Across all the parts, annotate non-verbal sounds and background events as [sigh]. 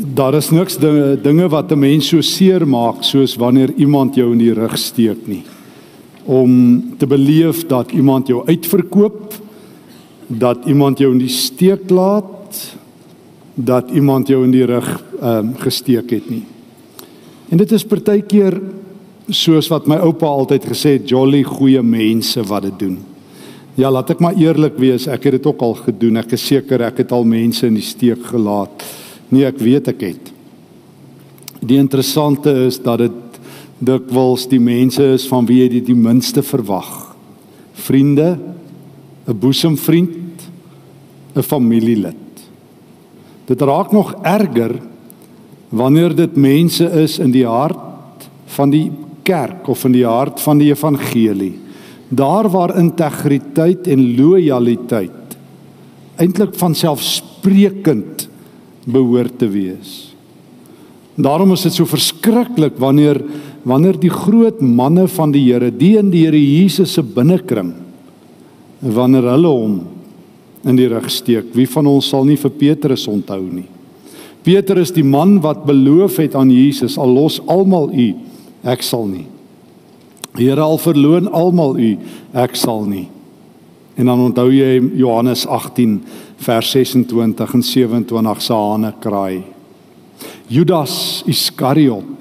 daar is niks dinge, dinge wat 'n mens so seer maak soos wanneer iemand jou in die rug steek nie. Om te beleef dat iemand jou uitverkoop, dat iemand jou in die steek laat, dat iemand jou in die rug ehm um, gesteek het nie. En dit is partykeer soos wat my oupa altyd gesê het, jolly goeie mense wat dit doen. Ja, laat ek maar eerlik wees, ek het dit ook al gedoen. Ek is seker ek het al mense in die steek gelaat. Nee, ek weet ek het. Die interessante is dat dit dikwels die mense is van wie jy die, die minste verwag. Vriende, 'n boesemvriend, 'n familielid. Dit raak nog erger wanneer dit mense is in die hart van die kerk of in die hart van die evangelie. Daar waar integriteit en lojaliteit eintlik van selfsprekend behoort te wees. Daarom is dit so verskriklik wanneer wanneer die groot manne van die Here, die in die Here Jesus se binnekring, wanneer hulle hom in die rug steek. Wie van ons sal nie vir Petrus onthou nie? Petrus die man wat beloof het aan Jesus, al los almal u, ek sal nie. Here al verloon almal u, ek sal nie. En dan onthou jy Johannes 18 vers 26 en 27 se hane kraai. Judas Iskariot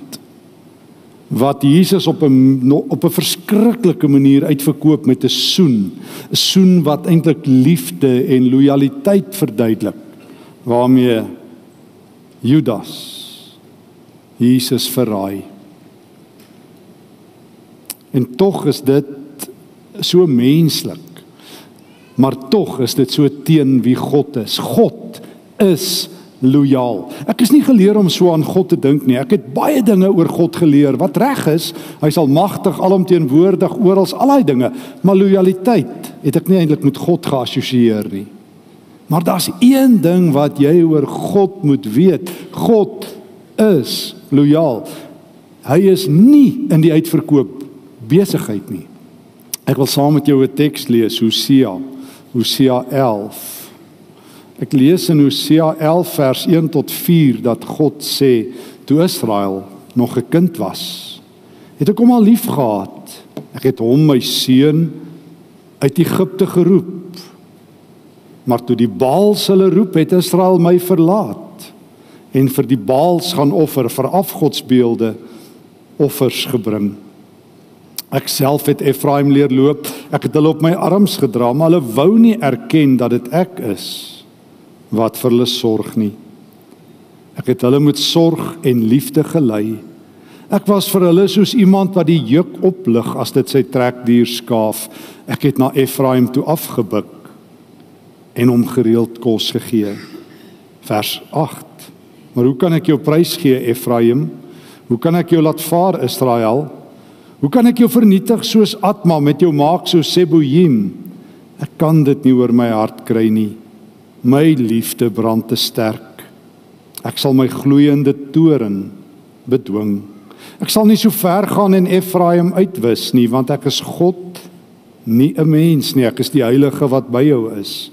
wat Jesus op 'n op 'n verskriklike manier uitverkoop met 'n soen, 'n soen wat eintlik liefde en lojaliteit verduidelik. Waarmee Judas Jesus verraai. En tog is dit so menslik. Maar tog is dit so teen wie God is. God is lojaal. Ek is nie geleer om so aan God te dink nie. Ek het baie dinge oor God geleer. Wat reg is, hy's almagtig, alomteenwoordig, oral, al daai dinge. Maar lojaliteit het ek nie eintlik met God geassosieer nie. Maar daar's een ding wat jy oor God moet weet. God is lojaal. Hy is nie in die uitverkoop besigheid nie. Ek wil saam met jou 'n teks lees, Hosea, Hosea 11. Ek lees in Hosea 11 vers 1 tot 4 dat God sê toe Israel nog 'n kind was, het ek hom al liefgehad. Ek het hom my seun uit Egipte geroep. Maar toe die Baals hulle roep, het Israel my verlaat en vir die Baals gaan offer vir afgodsbeelde offers gebring. Ek self het Efraim leer loop. Ek het hulle op my arms gedra, maar hulle wou nie erken dat dit ek is wat vir hulle sorg nie. Ek het hulle met sorg en liefde gelei. Ek was vir hulle soos iemand wat die juk oplig as dit sy trekdier skaaf. Ek het na Efraim toe afgebuk en hom gereeld kos gegee. Vers 8. Maar hoe kan ek jou prys gee Efraim? Hoe kan ek jou laat vaar Israel? Hoe kan ek jou vernietig soos Atma met jou maak so Seboim? Ek kan dit nie oor my hart kry nie. My liefde brand te sterk. Ek sal my gloeiende toren bedwing. Ek sal nie so ver gaan en Efraim uitwis nie, want ek is God, nie 'n mens nie. Ek is die heilige wat by jou is.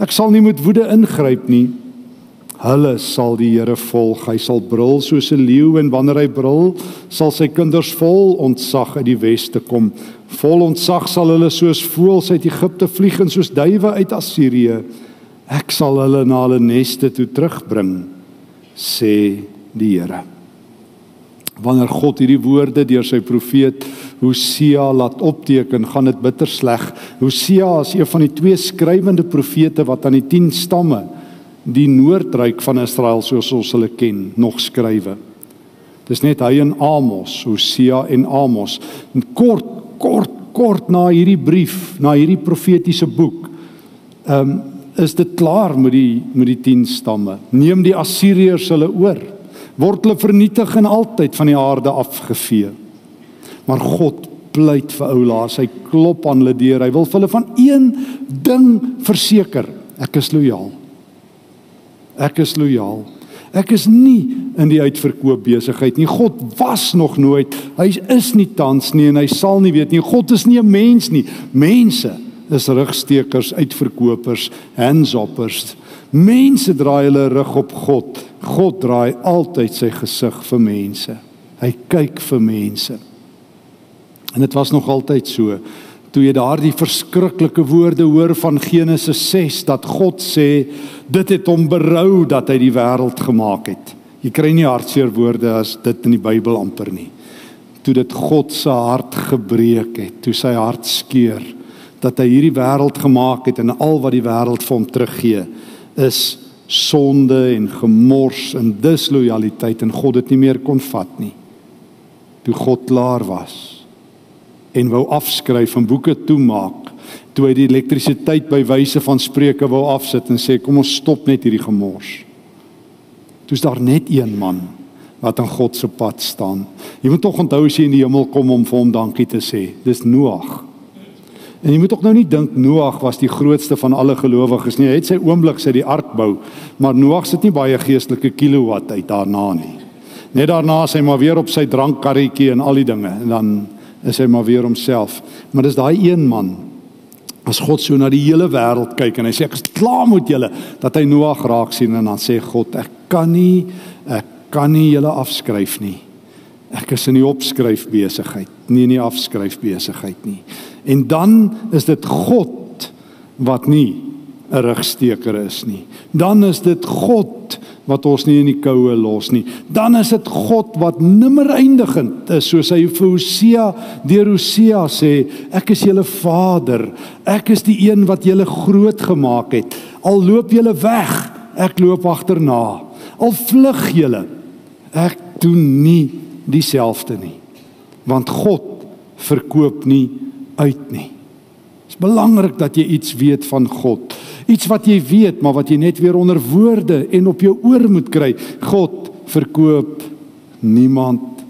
Ek sal nie met woede ingryp nie. Hulle sal die Here volg. Hy sal brul soos 'n leeu en wanneer hy brul, sal sy kinders vol ontzag uit die weste kom. Vol ontzag sal hulle soos voëls uit Egipte vlieg en soos duwe uit Assirië. Ek sal hulle na hulle neste toe terugbring, sê die Here. Wanneer God hierdie woorde deur sy profeet Hosea laat opteken, gaan dit bitter sleg. Hosea is een van die twee skrywende profete wat aan die 10 stamme die noordryk van Israel soos ons hulle ken, nog skrywe. Dis net hy en Amos, Hosea en Amos. En kort kort kort na hierdie brief, na hierdie profetiese boek, ehm um, is dit klaar met die met die 10 stamme. Neem die Assiriërs hulle oor. Word hulle vernietig en altyd van die aarde afgevee. Maar God pleit vir oulaas. Hy klop aan hulle deur. Hy wil hulle van een ding verseker. Ek is lojaal. Ek is lojaal. Ek is nie in die uitverkoop besigheid nie. God was nog nooit. Hy is nie tans nie en hy sal nie weet nie. God is nie 'n mens nie. Mense is rugstekers, uitverkopers, handsoppers. Mense draai hulle rug op God. God draai altyd sy gesig vir mense. Hy kyk vir mense. En dit was nog altyd so. Toe jy daardie verskriklike woorde hoor van Genesis 6 dat God sê dit het hom berou dat hy die wêreld gemaak het. Jy kry nie hartseer woorde as dit in die Bybel amper nie. Toe dit God se hart gebreek het, toe sy hart skeur dat hy hierdie wêreld gemaak het en al wat die wêreld vir hom teruggee is sonde en gemors en dislojaliteit en God dit nie meer kon vat nie. Toe God klaar was en wou afskryf en boeke toemaak, toe hy die elektrisiteit by wyse van spreuke wou afsit en sê kom ons stop net hierdie gemors. Toe's daar net een man wat aan God se pad staan. Jy moet tog onthou as jy in die hemel kom om vir hom dankie te sê. Dis Noag. En jy moet ook nou nie dink Noag was die grootste van alle gelowiges nie. Hy het sy oomblik sy die ark bou, maar Noag sit nie baie geestelike kilowatt uit daarna nie. Net daarna is hy maar weer op sy drankkarretjie en al die dinge en dan is hy maar weer homself. Maar dis daai een man as God so na die hele wêreld kyk en hy sê ek is klaar met julle dat hy Noag raak sien en dan sê God ek kan nie ek kan nie julle afskryf nie. Ek is in die opskryf besigheid, nie in die afskryf besigheid nie. En dan is dit God wat nie 'n rugsteker is nie. Dan is dit God wat ons nie in die koue los nie. Dan is dit God wat nimmer eindigend is, soos hy vir Hosea deur Hosea sê, ek is julle Vader. Ek is die een wat julle groot gemaak het. Al loop julle weg, ek loop agterna. Al vlug julle, ek doen nie dieselfde nie. Want God verkoop nie uit nie. Dit is belangrik dat jy iets weet van God. Iets wat jy weet, maar wat jy net weer onder woorde en op jou oor moet kry. God verkoop niemand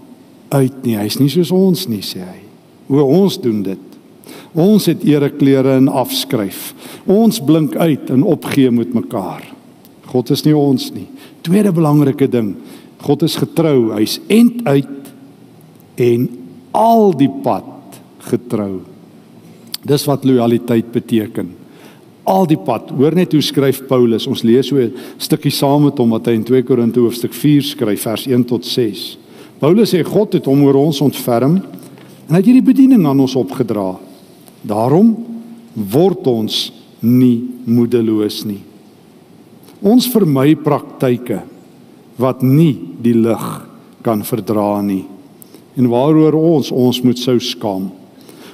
uit nie. Hy's nie soos ons nie, sê hy. Hoe ons doen dit. Ons het ereklere en afskryf. Ons blink uit en opgee met mekaar. God is nie ons nie. Tweede belangrike ding, God is getrou. Hy's end uit en al die pad getrou. Dis wat lojaliteit beteken. Al die pad. Hoor net hoe skryf Paulus. Ons lees so 'n stukkie saam met hom wat hy in 2 Korinte hoofstuk 4 skryf vers 1 tot 6. Paulus sê God het hom oor ons ontferm en hy het hierdie bediening aan ons opgedra. Daarom word ons nie moedeloos nie. Ons vermy praktyke wat nie die lig kan verdra nie en waaroor ons ons moet sou skaam.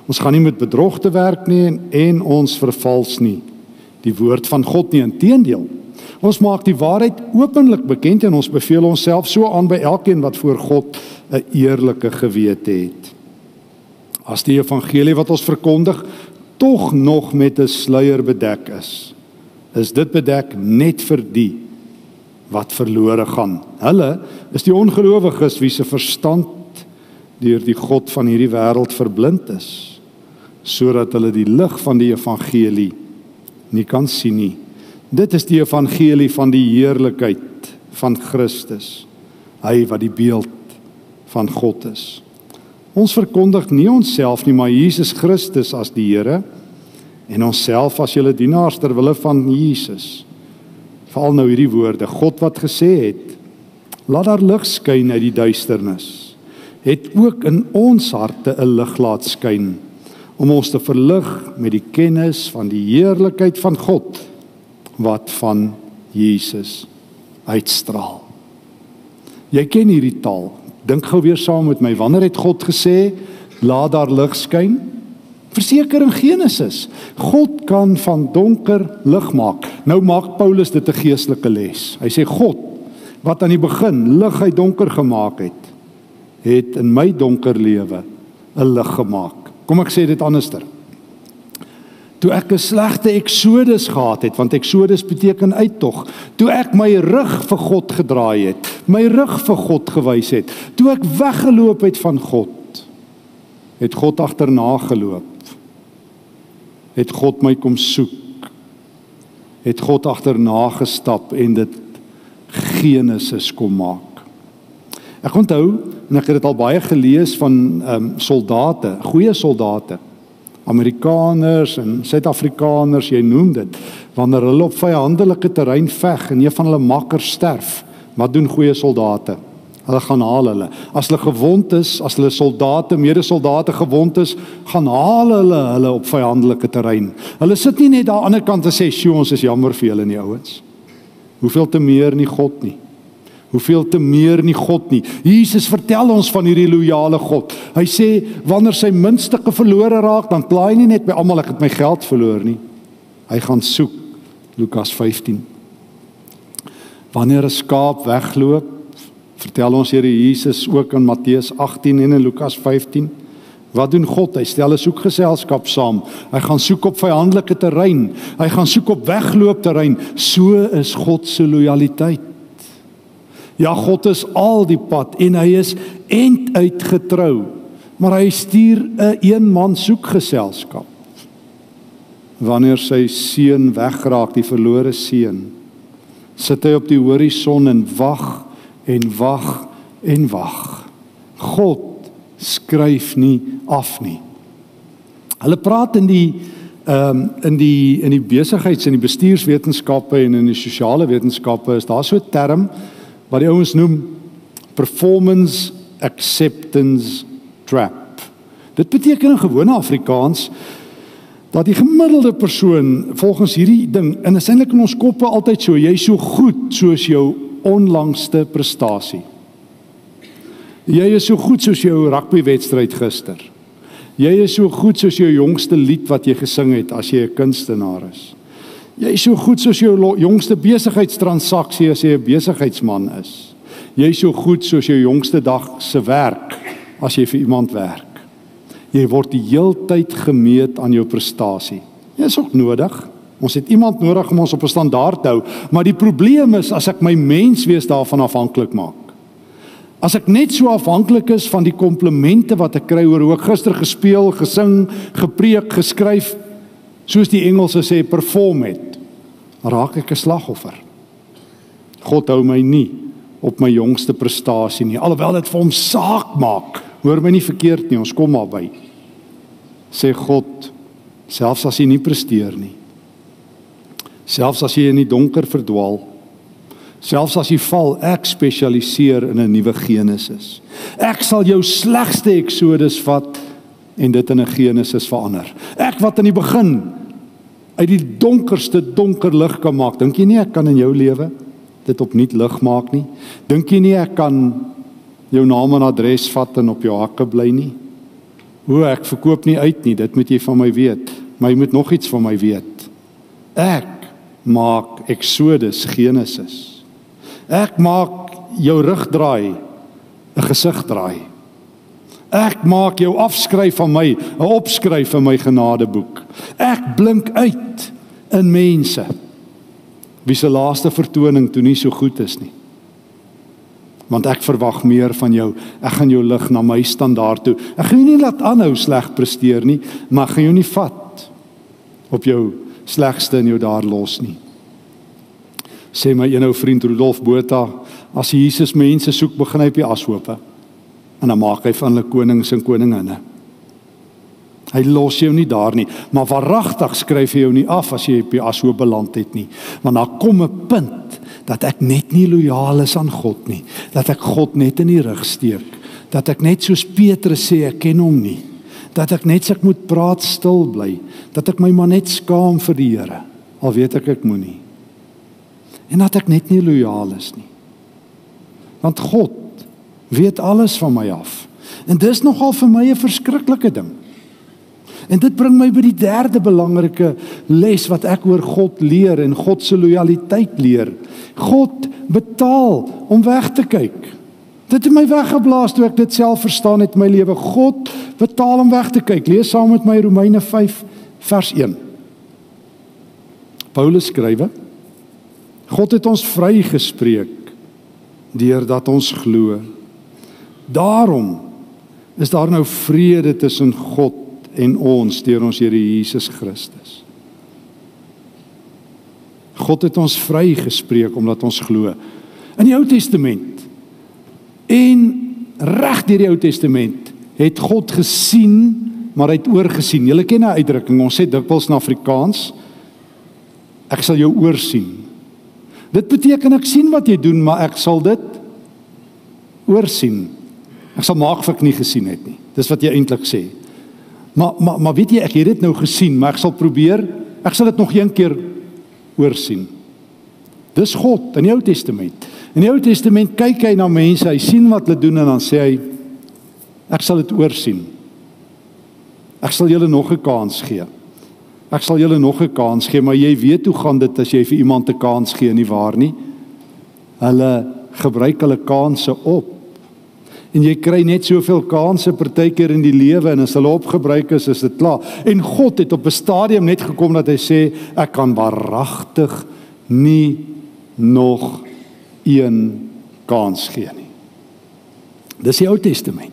Ons gaan nie met bedrog te werk nie en, en ons vervals nie die woord van God nie inteendeel. Ons maak die waarheid openlik bekend en ons beveel onsself so aan by elkeen wat voor God 'n eerlike gewete het. As die evangelie wat ons verkondig tog nog met 'n sluier bedek is, is dit bedek net vir die wat verlore gaan. Hulle is die ongelowiges wie se verstand deur die god van hierdie wêreld verblind is sodat hulle die lig van die evangelie nie kan sien nie. Dit is die evangelie van die heerlikheid van Christus. Hy wat die beeld van God is. Ons verkondig nie onsself nie, maar Jesus Christus as die Here en onsself as julle dienaars ter wille van Jesus. Val nou hierdie woorde, God wat gesê het, laat daar lig skyn uit die duisternis, het ook in ons harte 'n lig laat skyn om ons te verlig met die kennis van die heerlikheid van God wat van Jesus uitstraal. Jy ken hierdie taal. Dink gou weer saam met my. Wanneer het God gesê, "Laat daar lig skyn"? Verseker in Genesis. God kan van donker lig maak. Nou maak Paulus dit 'n geestelike les. Hy sê God wat aan die begin lig uit donker gemaak het, het in my donker lewe 'n lig gemaak. Kom ek sê dit anderster. Toe ek 'n slegte eksodus gehad het, want eksodus beteken uittog. Toe ek my rug vir God gedraai het, my rug vir God gewys het, toe ek weggeloop het van God, het God agterna geloop het God my kom soek. Het God agterna gestap en dit Genesis kom maak. Ek onthou en ek het dit al baie gelees van ehm um, soldate, goeie soldate Amerikaners en Suid-Afrikaners, jy noem dit, wanneer hulle op vyandelike terrein veg en een van hulle makkers sterf, wat doen goeie soldate? Hulle gaan haal hulle. As hulle gewond is, as hulle soldate, medesoldate gewond is, gaan haal hulle hulle op vyandelike terrein. Hulle sit nie net daar aan die ander kant en sê, "Sjoe, ons is jammer vir julle nie, ouens." Hoeveel te meer nie God nie. Hoeveel te meer nie God nie. Jesus vertel ons van hierdie loyale God. Hy sê wanneer sy minste verlore raak, dan plaai nie net by almal ek het my geld verloor nie. Hy gaan soek. Lukas 15. Wanneer 'n skaap wegloop, vertel ons Here Jesus ook in Matteus 18 en in Lukas 15. Wat doen God? Hy stel 'n soekgeselskap saam. Hy gaan soek op vyandelike terrein. Hy gaan soek op wegloop terrein. So is God se lojaliteit. Ja, God is al die pad en hy is end uitgetrou. Maar hy stuur 'n een, man soekgeselskap. Wanneer sy seun wegraak, die verlore seun, sit hy op die horison en wag en wag en wag. God skryf nie af nie. Hulle praat in die ehm um, in die in die besigheids en die bestuurswetenskappe en in die sosiale wetenskappe is daar so 'n term wat die ouens noem performance acceptance trap. Dit beteken in gewone Afrikaans dat die gemiddelde persoon volgens hierdie ding en is eintlik in ons koppe altyd so jy's so goed soos jou onlangste prestasie. Jy is so goed soos jou rugbywedstryd gister. Jy is so goed soos jou jongste lied wat jy gesing het as jy 'n kunstenaar is. Jy is so goed soos jou jongste besigheidstransaksie as jy 'n besigheidsman is. Jy is so goed soos jou jongste dag se werk as jy vir iemand werk. Jy word die heeltyd gemeet aan jou prestasie. Dit is ook nodig. Ons het iemand nodig om ons op 'n standaard te hou, maar die probleem is as ek my menswees daarvan afhanklik maak. As ek net so afhanklik is van die komplimente wat ek kry oor hoe ek gister gespeel, gesing, gepreek, geskryf, soos die Engelse sê perform het, raak ek 'n slagoffer. God hou my nie op my jongste prestasie nie, alhoewel dit vir hom saak maak. Hoor my nie verkeerd nie, ons kom maar by. Sê God, selfs as jy nie presteer nie, Selfs as jy in die donker verdwaal, selfs as jy val, ek spesialiseer in 'n nuwe Genesis. Ek sal jou slegste Exodus vat en dit in 'n Genesis verander. Ek wat in die begin uit die donkerste donker lig kan maak. Dink jy nie ek kan in jou lewe dit opnuut lig maak nie? Dink jy nie ek kan jou naam en adres vat en op jou hakke bly nie? Hoe ek verkoop nie uit nie, dit moet jy van my weet. Maar jy moet nog iets van my weet. Ek maak Exodus Genesis. Ek maak jou rug draai, 'n gesig draai. Ek maak jou afskryf van my, 'n opskryf in my genadeboek. Ek blink uit in mense wie se laaste vertoning toe nie so goed is nie. Want ek verwag meer van jou. Ek gaan jou lig na my standaard toe. Ek gaan jou nie laat aanhou sleg presteer nie, maar gaan jou nie vat op jou slegste in jou daar los nie. Sê my een ou vriend Rudolf Botha, as Jesus mense soek, begin hy op die ashope. En dan maak hy van hulle konings en koninginne. Hy los jou nie daar nie, maar waaragtig skryf hy jou nie af as jy op die ashoop beland het nie. Want daar kom 'n punt dat ek net nie lojaal is aan God nie, dat ek God net in die rug steek, dat ek net soos Petrus sê ek ken hom nie dat ek net suk moet praat stil bly, dat ek my maar net skaam vir die Here, al weet ek ek moenie. En dat ek net nie lojaal is nie. Want God weet alles van my af. En dis nogal vir my 'n verskriklike ding. En dit bring my by die derde belangrike les wat ek oor God leer en God se lojaliteit leer. God betaal om weg te kyk. Dit het my weggeblaas toe ek dit self verstaan het my lewe. God betaal om weg te kyk. Lees saam met my Romeine 5 vers 1. Paulus skrywe: God het ons vrygespreek deurdat ons glo. Daarom is daar nou vrede tussen God en ons deur ons Here Jesus Christus. God het ons vrygespreek omdat ons glo. In die Ou Testament En reg deur die Ou Testament het God gesien maar hy het oorgesien. Julle ken 'n uitdrukking, ons sê dikwels in Afrikaans, ek sal jou oorsien. Dit beteken ek sien wat jy doen, maar ek sal dit oorsien. Ek sal maak of ek nie gesien het nie. Dis wat jy eintlik sê. Maar maar maar weet jy ek het dit nou gesien, maar ek sal probeer, ek sal dit nog een keer oorsien. Dis God in die Ou Testament. In die Ou Testament kyk hy na mense, hy sien wat hulle doen en dan sê hy ek sal dit oorsien. Ek sal julle nog 'n kans gee. Ek sal julle nog 'n kans gee, maar jy weet hoe gaan dit as jy vir iemand 'n kans gee nie waar nie? Hulle gebruik hulle kansse op. En jy kry net soveel kansse partykeer in die lewe en as hulle opgebruik is, is dit klaar. En God het op 'n stadium net gekom dat hy sê ek kan waaragtig nie nog een kans gee nie. Dis die Ou Testament.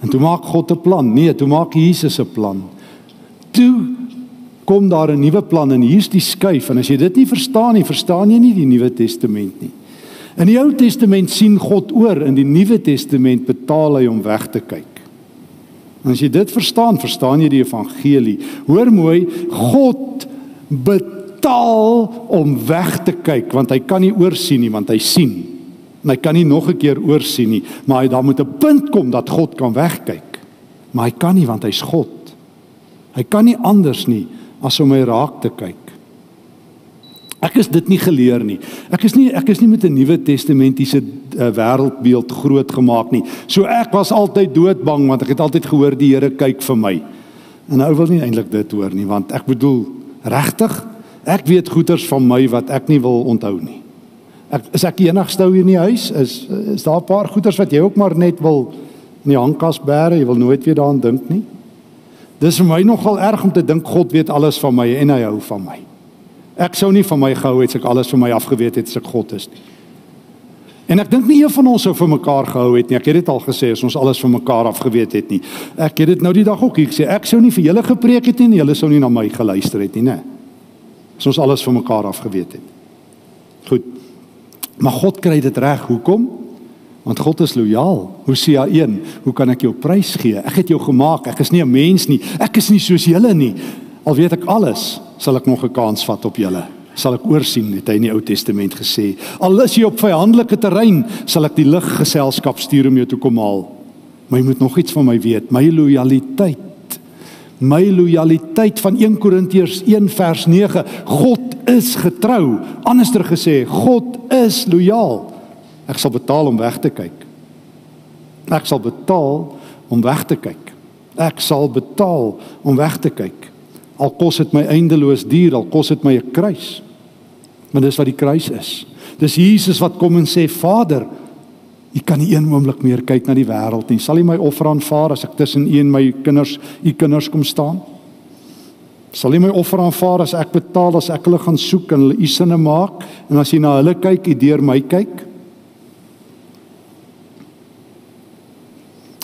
En toe maak God 'n plan. Nee, toe maak Jesus 'n plan. Toe kom daar 'n nuwe plan en hier's die skuif en as jy dit nie verstaan nie, verstaan jy nie die Nuwe Testament nie. In die Ou Testament sien God oor, in die Nuwe Testament betaal hy om weg te kyk. En as jy dit verstaan, verstaan jy die evangelie. Hoor mooi, God betaal om weg te kyk want hy kan nie oorsien nie want hy sien en hy kan nie nog 'n keer oorsien nie, maar hy daar moet 'n punt kom dat God kan wegkyk. Maar hy kan nie want hy's God. Hy kan nie anders nie as om my raak te kyk. Ek is dit nie geleer nie. Ek is nie ek is nie met 'n Nuwe Testamentiese uh, wêreldbeeld groot gemaak nie. So ek was altyd doodbang want ek het altyd gehoor die Here kyk vir my. En nou wil nie eintlik dit hoor nie want ek bedoel regtig ek weet goeters van my wat ek nie wil onthou nie. Ek is ek die enigste ou hier in die huis? Is is daar 'n paar goeders wat jy ook maar net wil in die handkas bære, jy wil nooit weer daaraan dink nie? Dis vir my nogal erg om te dink God weet alles van my en hy hou van my. Ek sou nie van my gehou het as ek alles vir my afgeweet het as ek God is nie. En ek dink nie een van ons sou vir mekaar gehou het nie. Ek het dit al gesê as ons alles vir mekaar afgeweet het nie. Ek het dit nou die dag ook hier gesê. Ek sou nie vir julle gepreek het nie en julle sou nie na my geluister het nie, né? As ons alles vir mekaar afgeweet het. Goed. Maar God kry dit reg. Hoekom? Want God is lojaal. Hosea 1. Hoe kan ek jou prys gee? Ek het jou gemaak. Ek is nie 'n mens nie. Ek is nie soos julle nie. Al weet ek alles, sal ek nog 'n kans vat op julle. Sal ek oorsien, het hy in die Ou Testament gesê. Al is jy op vyandelike terrein, sal ek die lig geselskap stuur om jou te kom haal. Maar jy moet nog iets van my weet, my lojaliteit. My lojaliteit van 1 Korintiërs 1 vers 9. God is getrou. Anderster gesê, God is lojaal. Ek sal betaal om weg te kyk. Ek sal betaal om weg te kyk. Ek sal betaal om weg te kyk. Al kos dit my eindeloos duur, al kos dit my 'n kruis. Maar dis wat die kruis is. Dis Jesus wat kom en sê, Vader, U kan nie een oomblik meer kyk na die wêreld nie. Sal U my offer aanvaar as ek tussen U en my kinders, U kinders kom staan? Sal U my offer aanvaar as ek betaal as ek hulle gaan soek en hulle U sinne maak en as U na hulle kyk, U deur my kyk?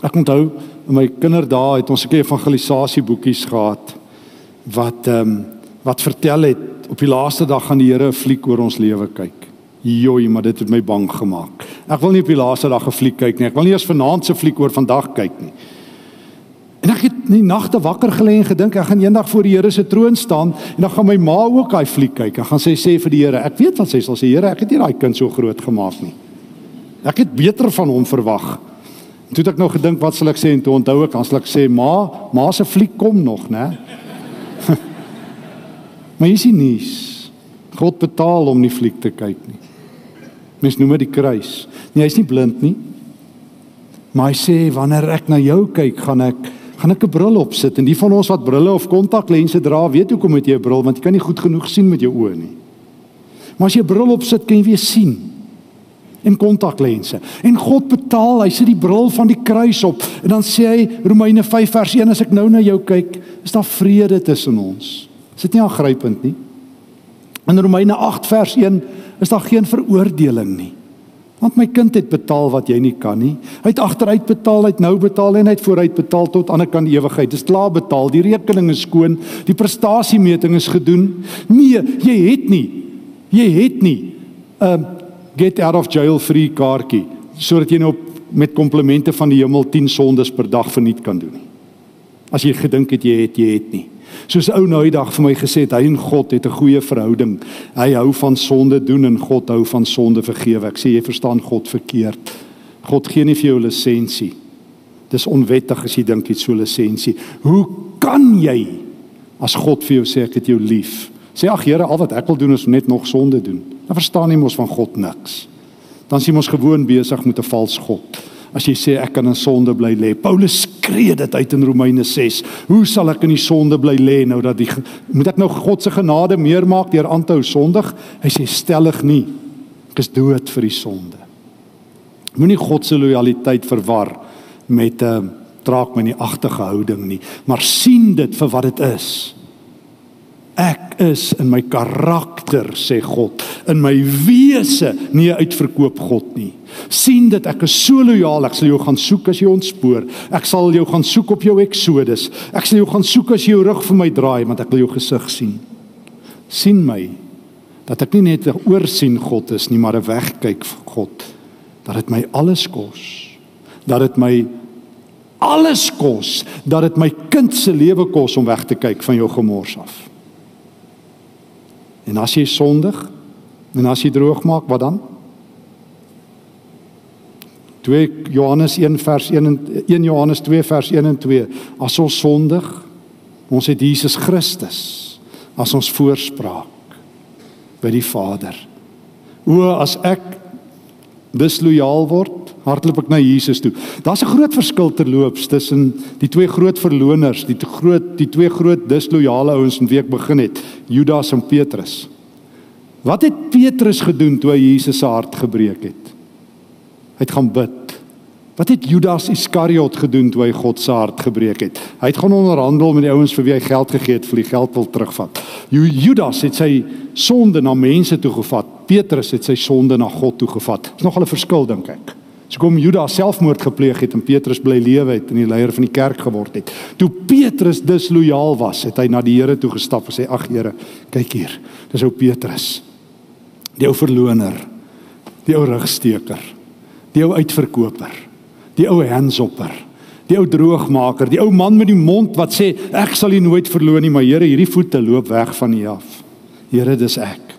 Ek onthou in my kinderdae het ons 'n evangelisasieboekies gehad wat ehm um, wat vertel het op die laaste dag gaan die Here 'n fliek oor ons lewe kyk. Joi, maar dit het my bang gemaak. Ek wil nie op die laaste dag 'n fliek kyk nie. Ek wil nie eers vanaand se fliek oor vandag kyk nie. En ek het in die nagte wakker gelê en gedink ek gaan eendag voor die Here se troon staan en dan gaan my ma ook daai fliek kyk. Ek gaan sê sê vir die Here, ek weet wat sy sal sê, Here, ek het nie daai kind so groot gemaak nie. Ek het beter van hom verwag. En toe het ek nou gedink wat sal ek sê en toe onthou ek, dan sal ek sê, "Ma, ma se fliek kom nog, né?" [laughs] maar jy sien nie. God betaal om nie fliek te kyk nie. Mens noem dit die kruis. Nee, hy's nie blind nie. Maar hy sê wanneer ek na jou kyk, gaan ek gaan ek 'n bril opsit en die van ons wat brille of kontaklense dra, weet hoekom moet jy 'n bril want jy kan nie goed genoeg sien met jou oë nie. Maar as jy 'n bril opsit, kan jy weer sien en kontaklense. En God betaal, hy sit die bril van die kruis op en dan sê hy Romeine 5 vers 1 as ek nou na jou kyk, is daar vrede tussen ons. Is dit nie aangrypend nie? In Romeine 8 vers 1 is daar geen veroordeling nie. Want my kind het betaal wat jy nie kan nie. Hy het agteruit betaal, hy het nou betaal en hy het vooruit betaal tot aan die kant ewigheid. Dis klaar betaal. Die rekening is skoon. Die prestasiemeting is gedoen. Nee, jy het nie. Jy het nie 'n uh, get out of jail free kaartjie sodat jy nou met komplimente van die hemel 10 sondes per dag verniet kan doen nie. As jy gedink het jy het, jy het nie. Soos ou nou die dag vir my gesê het, hy en God het 'n goeie verhouding. Hy hou van sonde doen en God hou van sonde vergewe. Ek sê jy verstaan God verkeerd. God gee nie vir jou lisensie. Dis onwettig as jy dink jy het so lisensie. Hoe kan jy as God vir jou sê ek het jou lief? Sê ag Here, al wat ek wil doen is net nog sonde doen. Dan verstaan jy mos van God niks. Dan sien ons gewoon besig met 'n vals god. As jy sê ek kan in sonde bly lê. Paulus skree dit uit in Romeine 6. Hoe sal ek in die sonde bly lê nou dat die moet ek nou God se genade meer maak deur aan te hou sondig? Hy sê stellig nie. Ek is dood vir die sonde. Moenie God se lojaliteit verwar met 'n uh, draak my nie agtige houding nie, maar sien dit vir wat dit is. Ek is in my karakter sê God, in my wese nie uitverkoop God nie. sien dit ek is so lojaal, ek sal jou gaan soek as jy ontspoor. Ek sal jou gaan soek op jou Exodus. Ek sal jou gaan soek as jy jou rug vir my draai want ek wil jou gesig sien. sien my dat ek nie net 'n oorsien God is nie, maar 'n wegkyk vir God. Dat dit my alles kos. Dat dit my alles kos, dat dit my kind se lewe kos om weg te kyk van jou gemors af. En as jy sondig en as jy droog maak, wat dan? 2 Johannes 1 vers 1 en 1 Johannes 2 vers 1 en 2. As ons sondig, ons het Jesus Christus as ons voorspraak by die Vader. O as ek dislojaal word, hardloop ek na Jesus toe. Daar's 'n groot verskil terloops tussen die twee groot verloners, die groot die twee groot dislojale ouens in wie ek begin het, Judas en Petrus. Wat het Petrus gedoen toe hy Jesus se hart gebreek het? Hy het gaan bid. Wat het Judas Iskariot gedoen toe hy God se hart gebreek het? Hy het gaan onderhandel met die ouens vir wie hy geld gegee het vir die geld wil terugvat. Judas het sy sonde na mense toe gevat. Petrus het sy sonde na God toe gevat. Dis nogal 'n verskil dink ek. So kom Judas selfmoord gepleeg het en Petrus bly lewe het en die leier van die kerk geword het. Toe Petrus dislojaal was, het hy na die Here toe gestap en sê: "Ag Here, kyk hier. Dis ou Petrus. Die ou verloner. Die ou rugsteker. Die ou uitverkoper. Die ou handsopper. Die ou droogmaker, die ou man met die mond wat sê ek sal U nooit verloon nie, maar Here, hierdie voete loop weg van U af. Here, dis ek.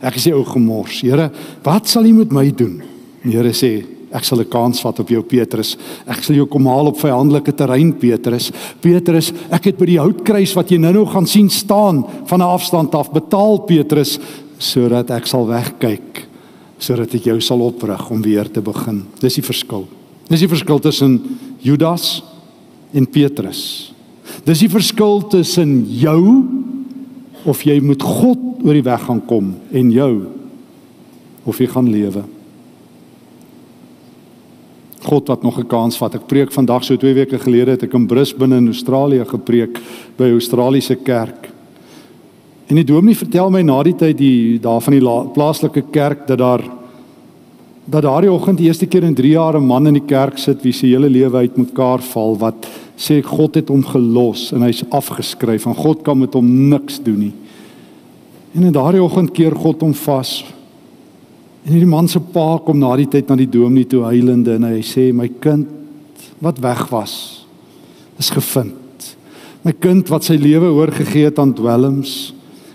Ek is die ou gemors. Here, wat sal U met my doen? Die Here sê Ek sal 'n kans vat op jou Petrus. Ek sal jou kom haal op vyandelike terrein Petrus. Petrus, ek het by die houtkruis wat jy nou-nou gaan sien staan van 'n afstand af betaal Petrus sodat ek sal wegkyk sodat ek jou sal oprig om weer te begin. Dis die verskil. Dis die verskil tussen Judas en Petrus. Dis die verskil tussen jou of jy moet God oor die weg gaan kom en jou of jy gaan lewe. God wat nog 'n kans vat. Ek preek vandag so 2 weke gelede het ek in Brisbane in Australië gepreek by 'n Australiese kerk. En die dominee vertel my na die tyd die daar van die plaaslike kerk dat daar dat daardie oggend die eerste keer in 3 jaar 'n man in die kerk sit wie se hele lewe uitmekaar val wat sê God het hom gelos en hy's afgeskryf en God kan met hom niks doen nie. En in daardie oggend keer God hom vas En hierdie man se pa kom na die tyd na die dominee toe huilende en hy sê my kind wat weg was is gevind. My kind wat sy lewe oorgegee het aan dwelms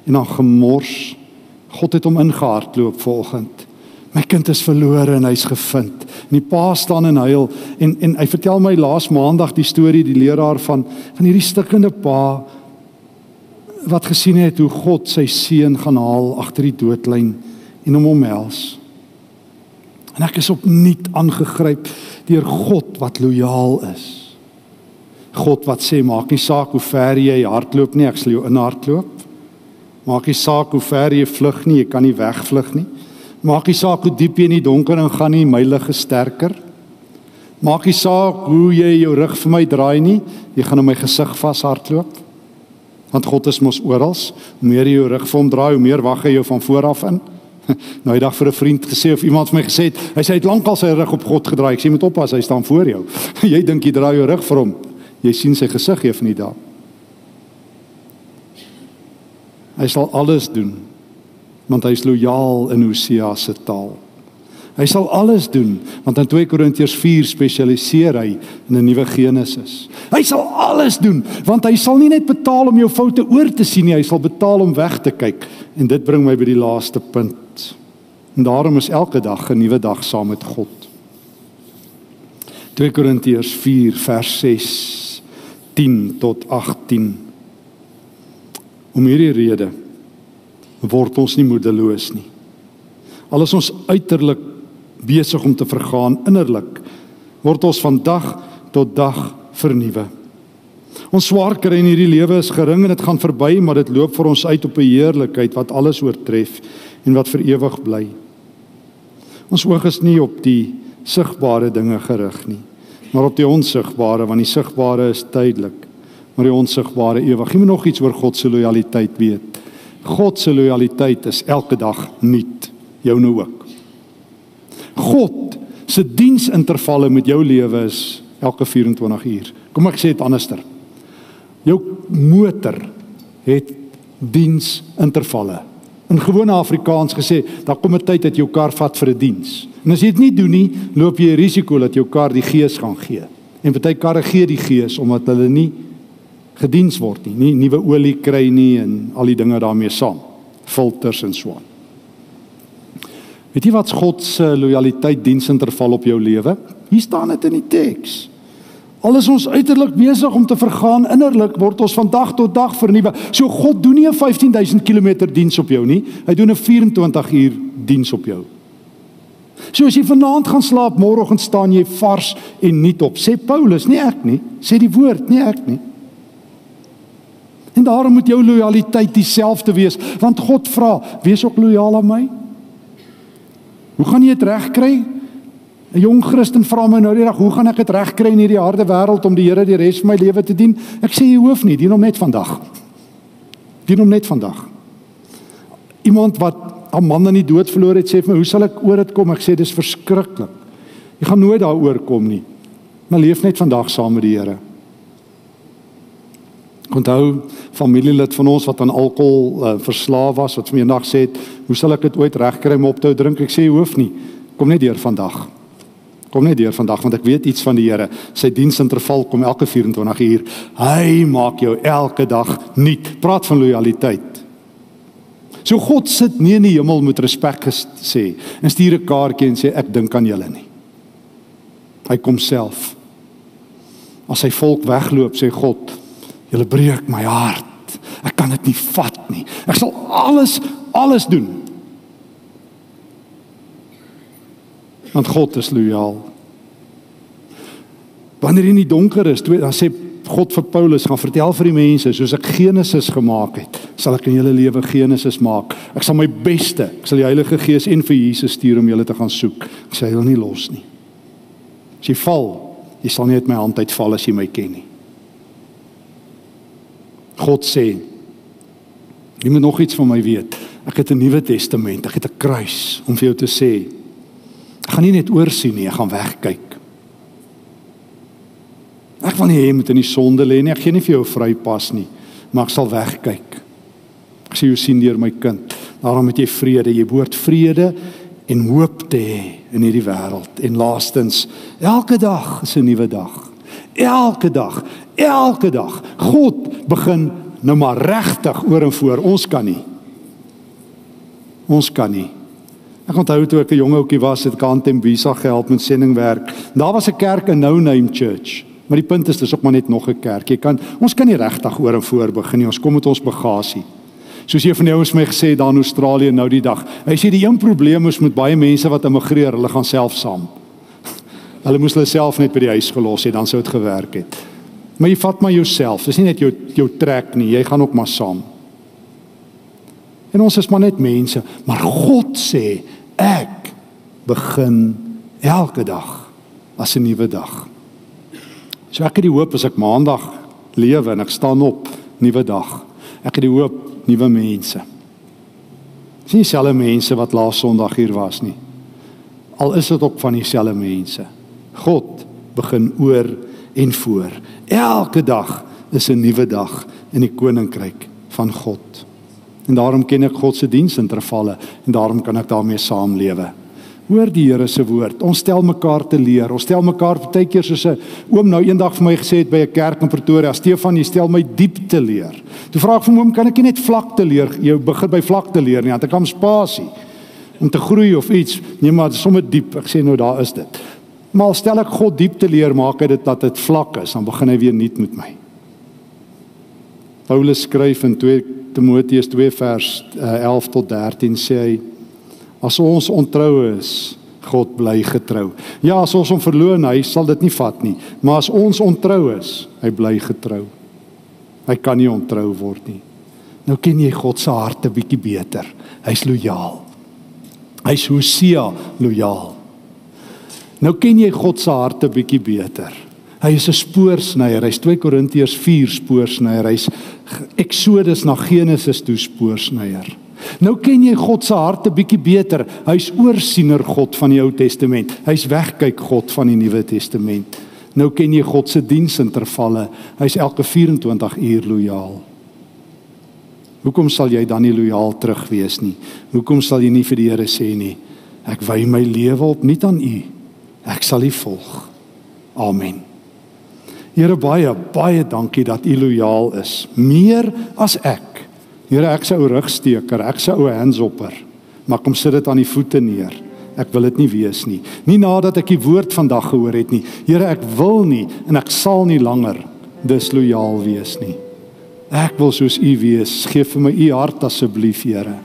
en aan gemors. God het hom ingehardloop vanoggend. My kind is verlore en hy's gevind. En die pa staan en huil en en hy vertel my laas maandag die storie die leraar van van hierdie stikkende pa wat gesien het hoe God sy seun gaan haal agter die doodlyn en hom omhels. En ek is opnuut aangegryp deur God wat lojaal is. God wat sê maak nie saak hoe ver jy hardloop nie, ek sal jou inhardloop. Maak nie saak hoe ver jy vlug nie, jy kan nie wegvlug nie. Maak nie saak hoe diep jy in die donker ingaan nie, my lig is sterker. Maak nie saak hoe jy jou rug vir my draai nie, jy gaan in my gesig vashardloop. Want God is mos oral. Hoe meer jy jou rug vir hom draai, hoe meer wag hy jou van voor af in. [laughs] Nou die dag vir 'n vriend gesê of iemand vir my gesê het, hy sê hy het lankal sy rug op God gedraai. Ek sê moet oppas, hy staan voor jou. [laughs] jy dink jy draai jou rug vir hom. Jy sien sy gesig gee van die dag. Hy sal alles doen want hy is lojaal in Hosea se taal. Hy sal alles doen want in 2 Korintiërs 4 spesialiseer hy in 'n nuwe Genesis. Hy sal alles doen want hy sal nie net betaal om jou foute oor te sien nie, hy sal betaal om weg te kyk. En dit bring my by die laaste punt. En daarom is elke dag 'n nuwe dag saam met God. 2 Korintiërs 4 vers 6 10 tot 18. Om hierdie rede word ons nie moedeloos nie. Al is ons uiterlik besig om te vergaan innerlik, word ons van dag tot dag vernuwe. Ons swaar kry in hierdie lewe is gering en dit gaan verby, maar dit loop vir ons uit op 'n heerlikheid wat alles oortref en wat vir ewig bly. Ons oog is nie op die sigbare dinge gerig nie, maar op die onsigbare, want die sigbare is tydelik, maar die onsigbare ewig. Jy moet nog iets oor God se lojaliteit weet. God se lojaliteit is elke dag nuut, joune ook. God se diensintervalle met jou lewe is elke 24 uur. Kom ek sê dit anderster. Jou motor het diensintervalle. In gewone Afrikaans gesê, daar kom 'n tyd dat jou kar vat vir 'n diens. En as jy dit nie doen nie, loop jy 'n risiko dat jou kar die gees gaan gee. En party karre gee die gees omdat hulle nie gediens word nie, nie nuwe olie kry nie en al die dinge daarmee saam, filters en so aan. Weet jy wat God se lojaliteit diensinterval op jou lewe? Hier staan dit in die teks. Al is ons uiterlik besig om te vergaan, innerlik word ons van dag tot dag vernuwe. So God doen nie 'n 15000 km diens op jou nie. Hy doen 'n 24 uur diens op jou. So as jy vanaand gaan slaap, môreoggend staan jy vars en nuut op. Sê Paulus, nie ek nie. Sê die woord, nie ek nie. En daarom moet jou lojaliteit dieselfde wees, want God vra, wees ook lojaal aan my. Hoe gaan jy dit regkry? 'n Jong Christen vra my nou die dag, hoe gaan ek dit regkry in hierdie harde wêreld om die Here die res van my lewe te dien? Ek sê jy hoef nie, dien hom net vandag. Dien hom net vandag. Iemand wat 'n man aan die dood verloor het, sê vir my, "Hoe sal ek oor dit kom?" Ek sê dis verskriklik. Jy gaan nooit daaroor kom nie. Maar leef net vandag saam met die Here. Onthou familielid van ons wat aan alkohol uh, verslaaf was wat vir my eendag sê, "Hoe sal ek dit ooit regkry om op te hou drink?" Ek sê, "Jy hoef nie. Kom net deur vandag." Kom net deur vandag want ek weet iets van die Here. Sy diensinterval kom elke 24 uur. Hy maak jou elke dag nuut. Praat van lojaliteit. So God sit nie in die hemel met respek gesê en stuur 'n kaartjie en sê ek dink aan julle nie. Hy kom self. As sy volk wegloop, sê God, Julle breek my hart. Ek kan dit nie vat nie. Ek sal alles alles doen. Want God is lojaal. Wanneer jy in die donker is, dan sê God vir Paulus gaan vertel vir die mense soos ek Genesis gemaak het, sal ek in julle lewe Genesis maak. Ek sal my beste, ek sal die Heilige Gees en vir Jesus stuur om julle te gaan soek. Ek hy wil nie los nie. As jy val, jy sal nie uit my hand uitval as jy my ken nie. God sê jy moet nog iets van my weet. Ek het 'n Nuwe Testament, ek het 'n kruis om vir jou te sê. Ek gaan nie net oorsien nie, ek gaan wegkyk. Ek wil nie hê jy moet in die sonde lê nie. Ek gee nie vir jou vrypas nie, maar ek sal wegkyk. Ek sê jy sien deur my kind. Daarom het jy vrede. Jy behoort vrede en hoop te hê in hierdie wêreld. En laastens, elke dag is 'n nuwe dag. Elke dag, elke dag. God begin nou maar regtig oor en voor. Ons kan nie. Ons kan nie. Ek onthou toe ek 'n jong ouetjie was, het ek aan Tembisa gehelp met sendingwerk. Daar was 'n kerk, 'n no-name church. Maar die punt is dis ook maar net nog 'n kerk. Jy kan ons kan nie regtig oor en voor begin nie. Ons kom met ons bagasie. Soos een van die ouens my gesê daar in Australië nou die dag. Hy sê die een probleem is met baie mense wat immigreer, hulle gaan self saam. Hulle moes hulle self net by die huis gelos het, dan sou dit gewerk het. Maar jy vat maar jouself. Dis nie net jou jou trek nie, jy gaan ook maar saam. En ons is maar net mense, maar God sê ek begin elke dag as 'n nuwe dag. So ek het die hoop as ek maandag lewe en ek staan op, nuwe dag. Ek het die hoop nuwe mense. Dis nie dieselfde mense wat laas Sondag hier was nie. Al is dit ook van dieselfde mense. God begin oor en voor. Elke dag is 'n nuwe dag in die koninkryk van God. En daarom ken ek God se diensintervalle en daarom kan ek daarmee saamlewe. Hoor die Here se woord. Ons stel mekaar te leer. Ons stel mekaar baie keer soos 'n oom nou eendag vir my gesê het by 'n kerk in Pretoria, Stefan, jy stel my diep te leer. Toe vra ek vir hom, kan ek nie net vlak te leer? Jy begin by vlak te leer nie, want ek kan spasie om te groei of iets. Nee, maar sommer diep. Ek sê nou daar is dit. Maar stel ek God diep te leer, maak hy dit dat dit vlak is, dan begin hy weer nuut met my. Paulus skryf in 2 Timoteus 2 vers uh, 11 tot 13 sê hy As ons ontrou is, God bly getrou. Ja, as ons hom verloon, hy sal dit nie vat nie. Maar as ons ontrou is, hy bly getrou. Hy kan nie ontrou word nie. Nou ken jy God se hart 'n bietjie beter. Hy's lojaal. Hy's Hosea lojaal. Nou ken jy God se hart 'n bietjie beter. Hy is 'n spoorsnyer. Hy's 2 Korintiërs 4 spoorsnyer. Hy's Eksodus na Genesis toe spoorsnyer. Nou ken jy God se hart 'n bietjie beter. Hy's oorsiener God van die Ou Testament. Hy's wegkyk God van die Nuwe Testament. Nou ken jy God se diensintervalle. Hy's elke 24 uur lojaal. Hoekom sal jy dan nie lojaal terug wees nie? Hoekom sal jy nie vir die Here sê nie? Ek wy my lewe op nie aan U. Ek sal U volg. Amen. Here baie baie dankie dat U lojaal is, meer as ek. Here, ek se ou rugsteker, ek se ou handshopper. Maar kom sit dit aan die voete neer. Ek wil dit nie wees nie. Nie nadat ek die woord vandag gehoor het nie. Here, ek wil nie en ek sal nie langer dislojaal wees nie. Ek wil soos U wees. Geef vir my U hart asseblief, Here.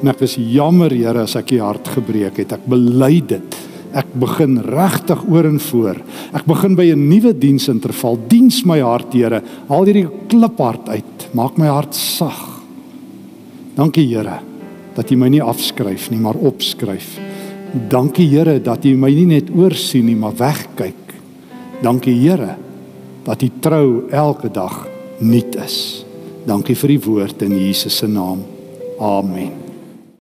En ek is jammer, Here, as ek U hart gebreek het. Ek bely dit. Ek begin regtig oor en voor. Ek begin by 'n nuwe diensinterval. Diens my hart, Here. Haal hierdie kliphart uit. Maak my hart sag. Dankie Here dat U my nie afskryf nie, maar opskryf. Dankie Here dat U my nie net oorsien nie, maar wegkyk. Dankie Here dat U trou elke dag nuut is. Dankie vir die woord in Jesus se naam. Amen.